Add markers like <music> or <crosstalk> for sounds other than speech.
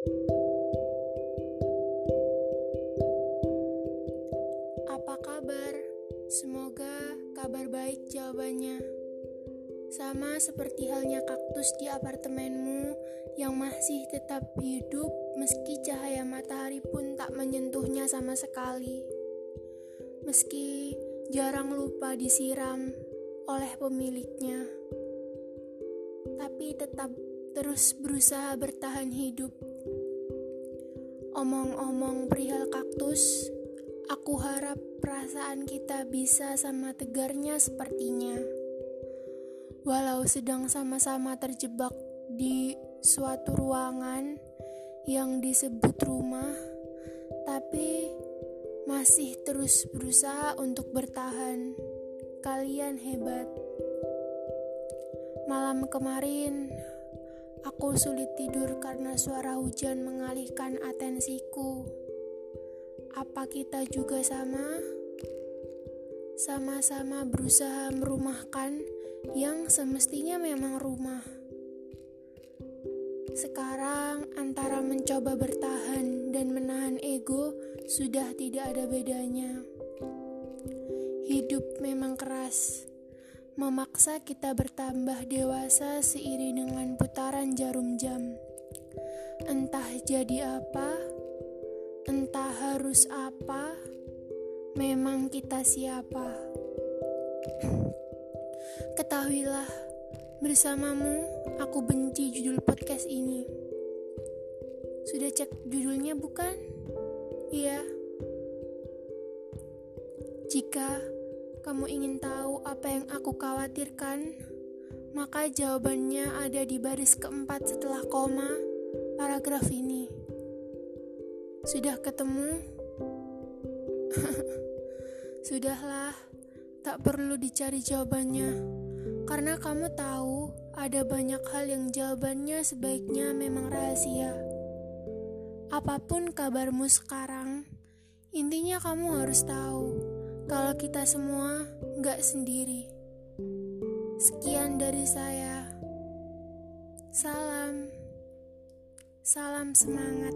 Apa kabar? Semoga kabar baik jawabannya. Sama seperti halnya kaktus di apartemenmu yang masih tetap hidup meski cahaya matahari pun tak menyentuhnya sama sekali. Meski jarang lupa disiram oleh pemiliknya. Tapi tetap terus berusaha bertahan hidup. Omong-omong perihal kaktus, aku harap perasaan kita bisa sama tegarnya sepertinya. Walau sedang sama-sama terjebak di suatu ruangan yang disebut rumah, tapi masih terus berusaha untuk bertahan. Kalian hebat. Malam kemarin, Aku sulit tidur karena suara hujan mengalihkan atensiku. Apa kita juga sama? Sama-sama berusaha merumahkan yang semestinya memang rumah. Sekarang antara mencoba bertahan dan menahan ego sudah tidak ada bedanya. Hidup memang keras memaksa kita bertambah dewasa seiring dengan putaran jarum jam. Entah jadi apa, entah harus apa, memang kita siapa. Ketahuilah, bersamamu aku benci judul podcast ini. Sudah cek judulnya bukan? Iya. Jika kamu ingin tahu apa yang aku khawatirkan? Maka jawabannya ada di baris keempat setelah koma paragraf ini. Sudah ketemu? <laughs> Sudahlah, tak perlu dicari jawabannya. Karena kamu tahu ada banyak hal yang jawabannya sebaiknya memang rahasia. Apa pun kabarmu sekarang, intinya kamu harus tahu kalau kita semua nggak sendiri. Sekian dari saya. Salam, salam semangat.